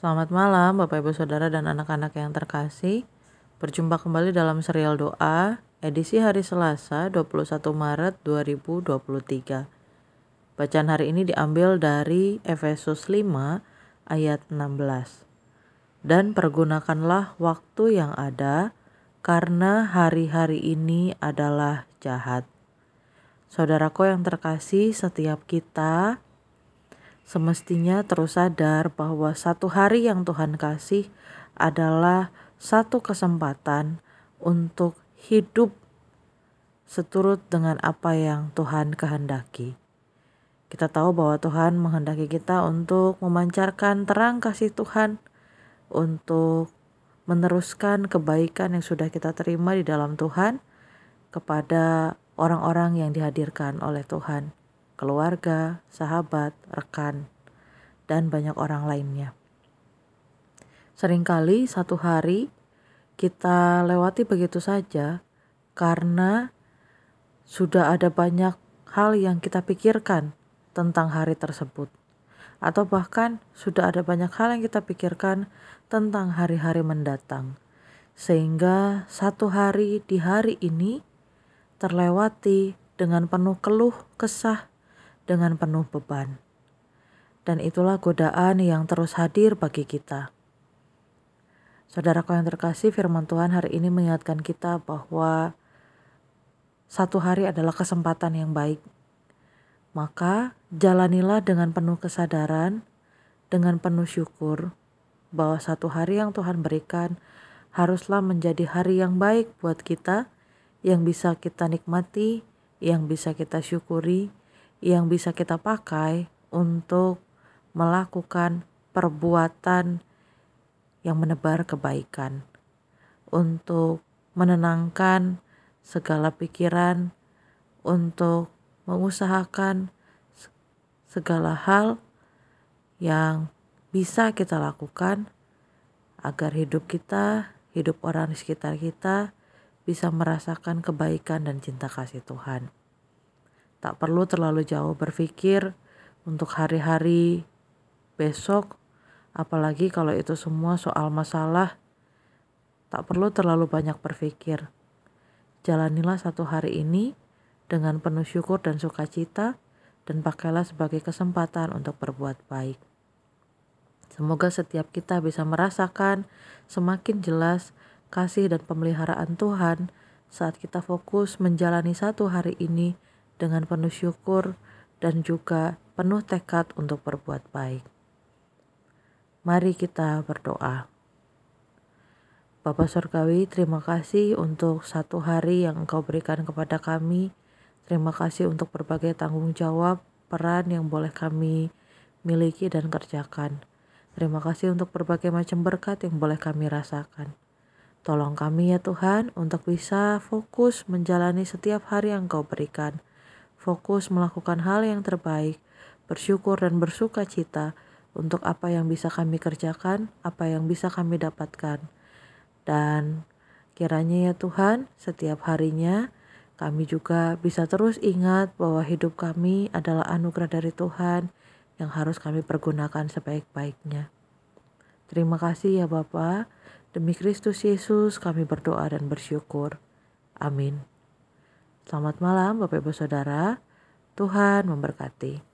Selamat malam Bapak Ibu Saudara dan anak-anak yang terkasih. Berjumpa kembali dalam serial doa edisi hari Selasa 21 Maret 2023. Bacaan hari ini diambil dari Efesus 5 ayat 16. Dan pergunakanlah waktu yang ada karena hari-hari ini adalah jahat. Saudaraku yang terkasih, setiap kita semestinya terus sadar bahwa satu hari yang Tuhan kasih adalah satu kesempatan untuk hidup seturut dengan apa yang Tuhan kehendaki. Kita tahu bahwa Tuhan menghendaki kita untuk memancarkan terang kasih Tuhan, untuk meneruskan kebaikan yang sudah kita terima di dalam Tuhan kepada orang-orang yang dihadirkan oleh Tuhan keluarga, sahabat, rekan, dan banyak orang lainnya. Seringkali satu hari kita lewati begitu saja karena sudah ada banyak hal yang kita pikirkan tentang hari tersebut. Atau bahkan sudah ada banyak hal yang kita pikirkan tentang hari-hari mendatang. Sehingga satu hari di hari ini terlewati dengan penuh keluh kesah dengan penuh beban. Dan itulah godaan yang terus hadir bagi kita. Saudaraku yang terkasih, firman Tuhan hari ini mengingatkan kita bahwa satu hari adalah kesempatan yang baik. Maka jalanilah dengan penuh kesadaran, dengan penuh syukur bahwa satu hari yang Tuhan berikan haruslah menjadi hari yang baik buat kita, yang bisa kita nikmati, yang bisa kita syukuri, yang bisa kita pakai untuk melakukan perbuatan yang menebar kebaikan, untuk menenangkan segala pikiran, untuk mengusahakan segala hal yang bisa kita lakukan agar hidup kita, hidup orang di sekitar kita bisa merasakan kebaikan dan cinta kasih Tuhan. Tak perlu terlalu jauh berpikir untuk hari-hari besok, apalagi kalau itu semua soal masalah. Tak perlu terlalu banyak berpikir. Jalanilah satu hari ini dengan penuh syukur dan sukacita, dan pakailah sebagai kesempatan untuk berbuat baik. Semoga setiap kita bisa merasakan semakin jelas kasih dan pemeliharaan Tuhan saat kita fokus menjalani satu hari ini dengan penuh syukur dan juga penuh tekad untuk berbuat baik. Mari kita berdoa. Bapak Surgawi, terima kasih untuk satu hari yang Engkau berikan kepada kami. Terima kasih untuk berbagai tanggung jawab, peran yang boleh kami miliki dan kerjakan. Terima kasih untuk berbagai macam berkat yang boleh kami rasakan. Tolong kami ya Tuhan untuk bisa fokus menjalani setiap hari yang Engkau berikan fokus melakukan hal yang terbaik, bersyukur dan bersuka cita untuk apa yang bisa kami kerjakan, apa yang bisa kami dapatkan. Dan kiranya ya Tuhan, setiap harinya kami juga bisa terus ingat bahwa hidup kami adalah anugerah dari Tuhan yang harus kami pergunakan sebaik-baiknya. Terima kasih ya Bapa. Demi Kristus Yesus kami berdoa dan bersyukur. Amin. Selamat malam Bapak Ibu Saudara. Tuhan memberkati.